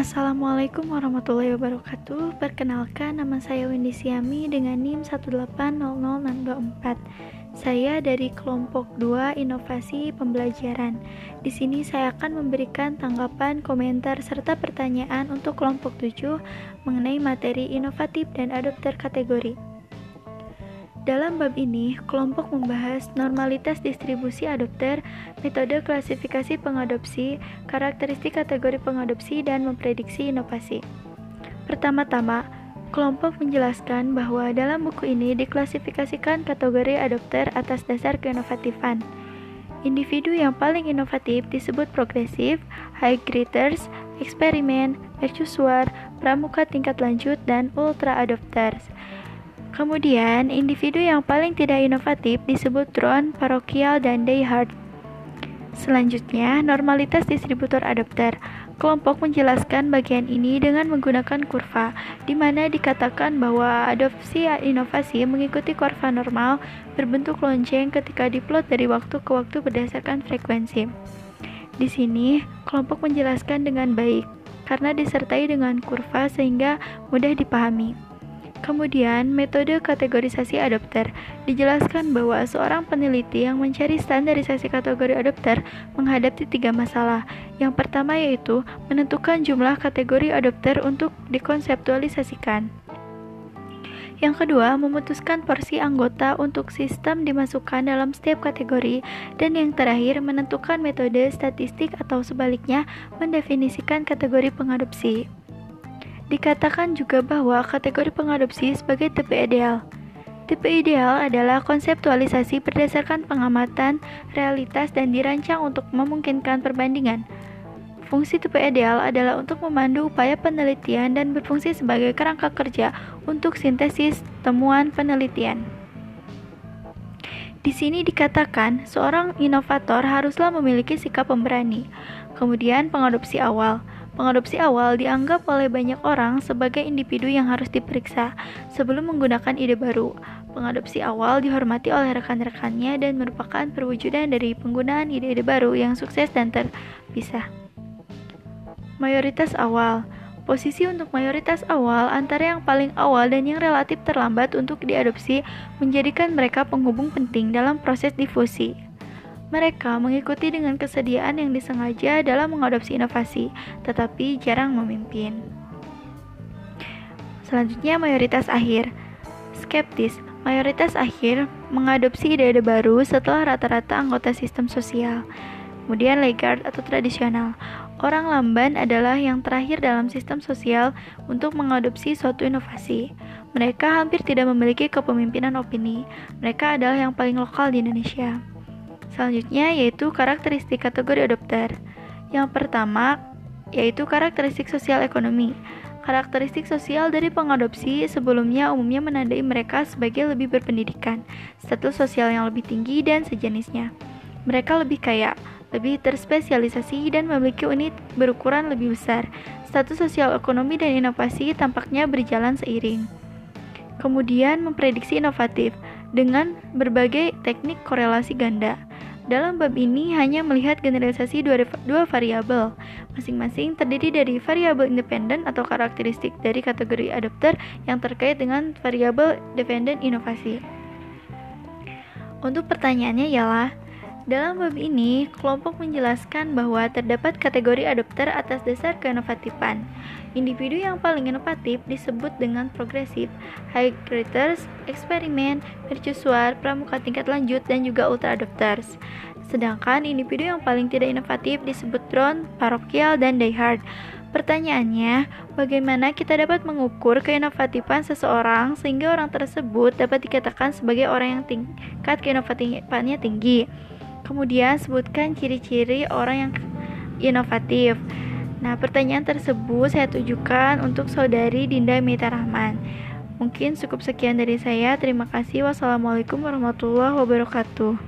Assalamualaikum warahmatullahi wabarakatuh. Perkenalkan nama saya Wendy Siami dengan NIM 1800624 Saya dari kelompok 2 Inovasi Pembelajaran. Di sini saya akan memberikan tanggapan, komentar, serta pertanyaan untuk kelompok 7 mengenai materi inovatif dan adopter kategori dalam bab ini, kelompok membahas normalitas distribusi adopter, metode klasifikasi pengadopsi, karakteristik kategori pengadopsi, dan memprediksi inovasi. Pertama-tama, kelompok menjelaskan bahwa dalam buku ini diklasifikasikan kategori adopter atas dasar keinovatifan. Individu yang paling inovatif disebut progresif, high graders, eksperimen, mercusuar, pramuka tingkat lanjut, dan ultra adopters. Kemudian, individu yang paling tidak inovatif disebut drone, parokial, dan diehard. Selanjutnya, normalitas distributor adapter. Kelompok menjelaskan bagian ini dengan menggunakan kurva, di mana dikatakan bahwa adopsi inovasi mengikuti kurva normal berbentuk lonceng ketika diplot dari waktu ke waktu berdasarkan frekuensi. Di sini, kelompok menjelaskan dengan baik karena disertai dengan kurva sehingga mudah dipahami. Kemudian, metode kategorisasi adopter dijelaskan bahwa seorang peneliti yang mencari standarisasi kategori adopter menghadapi tiga masalah. Yang pertama yaitu menentukan jumlah kategori adopter untuk dikonseptualisasikan. Yang kedua, memutuskan porsi anggota untuk sistem dimasukkan dalam setiap kategori. Dan yang terakhir, menentukan metode statistik atau sebaliknya, mendefinisikan kategori pengadopsi. Dikatakan juga bahwa kategori pengadopsi sebagai tipe ideal. Tipe ideal adalah konseptualisasi berdasarkan pengamatan, realitas, dan dirancang untuk memungkinkan perbandingan. Fungsi tipe ideal adalah untuk memandu upaya penelitian dan berfungsi sebagai kerangka kerja untuk sintesis temuan penelitian. Di sini dikatakan seorang inovator haruslah memiliki sikap pemberani. Kemudian pengadopsi awal. Pengadopsi awal dianggap oleh banyak orang sebagai individu yang harus diperiksa sebelum menggunakan ide baru. Pengadopsi awal dihormati oleh rekan-rekannya dan merupakan perwujudan dari penggunaan ide-ide baru yang sukses dan terpisah. Mayoritas awal Posisi untuk mayoritas awal antara yang paling awal dan yang relatif terlambat untuk diadopsi menjadikan mereka penghubung penting dalam proses difusi. Mereka mengikuti dengan kesediaan yang disengaja dalam mengadopsi inovasi, tetapi jarang memimpin. Selanjutnya, mayoritas akhir. Skeptis, mayoritas akhir mengadopsi ide-ide baru setelah rata-rata anggota sistem sosial. Kemudian laggard atau tradisional. Orang lamban adalah yang terakhir dalam sistem sosial untuk mengadopsi suatu inovasi. Mereka hampir tidak memiliki kepemimpinan opini. Mereka adalah yang paling lokal di Indonesia. Selanjutnya yaitu karakteristik kategori adopter. Yang pertama yaitu karakteristik sosial ekonomi. Karakteristik sosial dari pengadopsi sebelumnya umumnya menandai mereka sebagai lebih berpendidikan, status sosial yang lebih tinggi, dan sejenisnya. Mereka lebih kaya, lebih terspesialisasi, dan memiliki unit berukuran lebih besar. Status sosial ekonomi dan inovasi tampaknya berjalan seiring. Kemudian, memprediksi inovatif dengan berbagai teknik korelasi ganda. Dalam bab ini hanya melihat generalisasi dua, dua variabel, masing-masing terdiri dari variabel independen atau karakteristik dari kategori adapter yang terkait dengan variabel dependent inovasi. Untuk pertanyaannya ialah, dalam bab ini, kelompok menjelaskan bahwa terdapat kategori adopter atas dasar keinovatifan. Individu yang paling inovatif disebut dengan progresif, high creators, eksperimen, mercusuar, pramuka tingkat lanjut, dan juga ultra adopters. Sedangkan individu yang paling tidak inovatif disebut drone, parokial, dan diehard. Pertanyaannya, bagaimana kita dapat mengukur keinovatifan seseorang sehingga orang tersebut dapat dikatakan sebagai orang yang tingkat keinovatifannya tinggi? Kemudian sebutkan ciri-ciri orang yang inovatif. Nah, pertanyaan tersebut saya tujukan untuk saudari Dinda Mita Rahman. Mungkin cukup sekian dari saya. Terima kasih. Wassalamualaikum warahmatullahi wabarakatuh.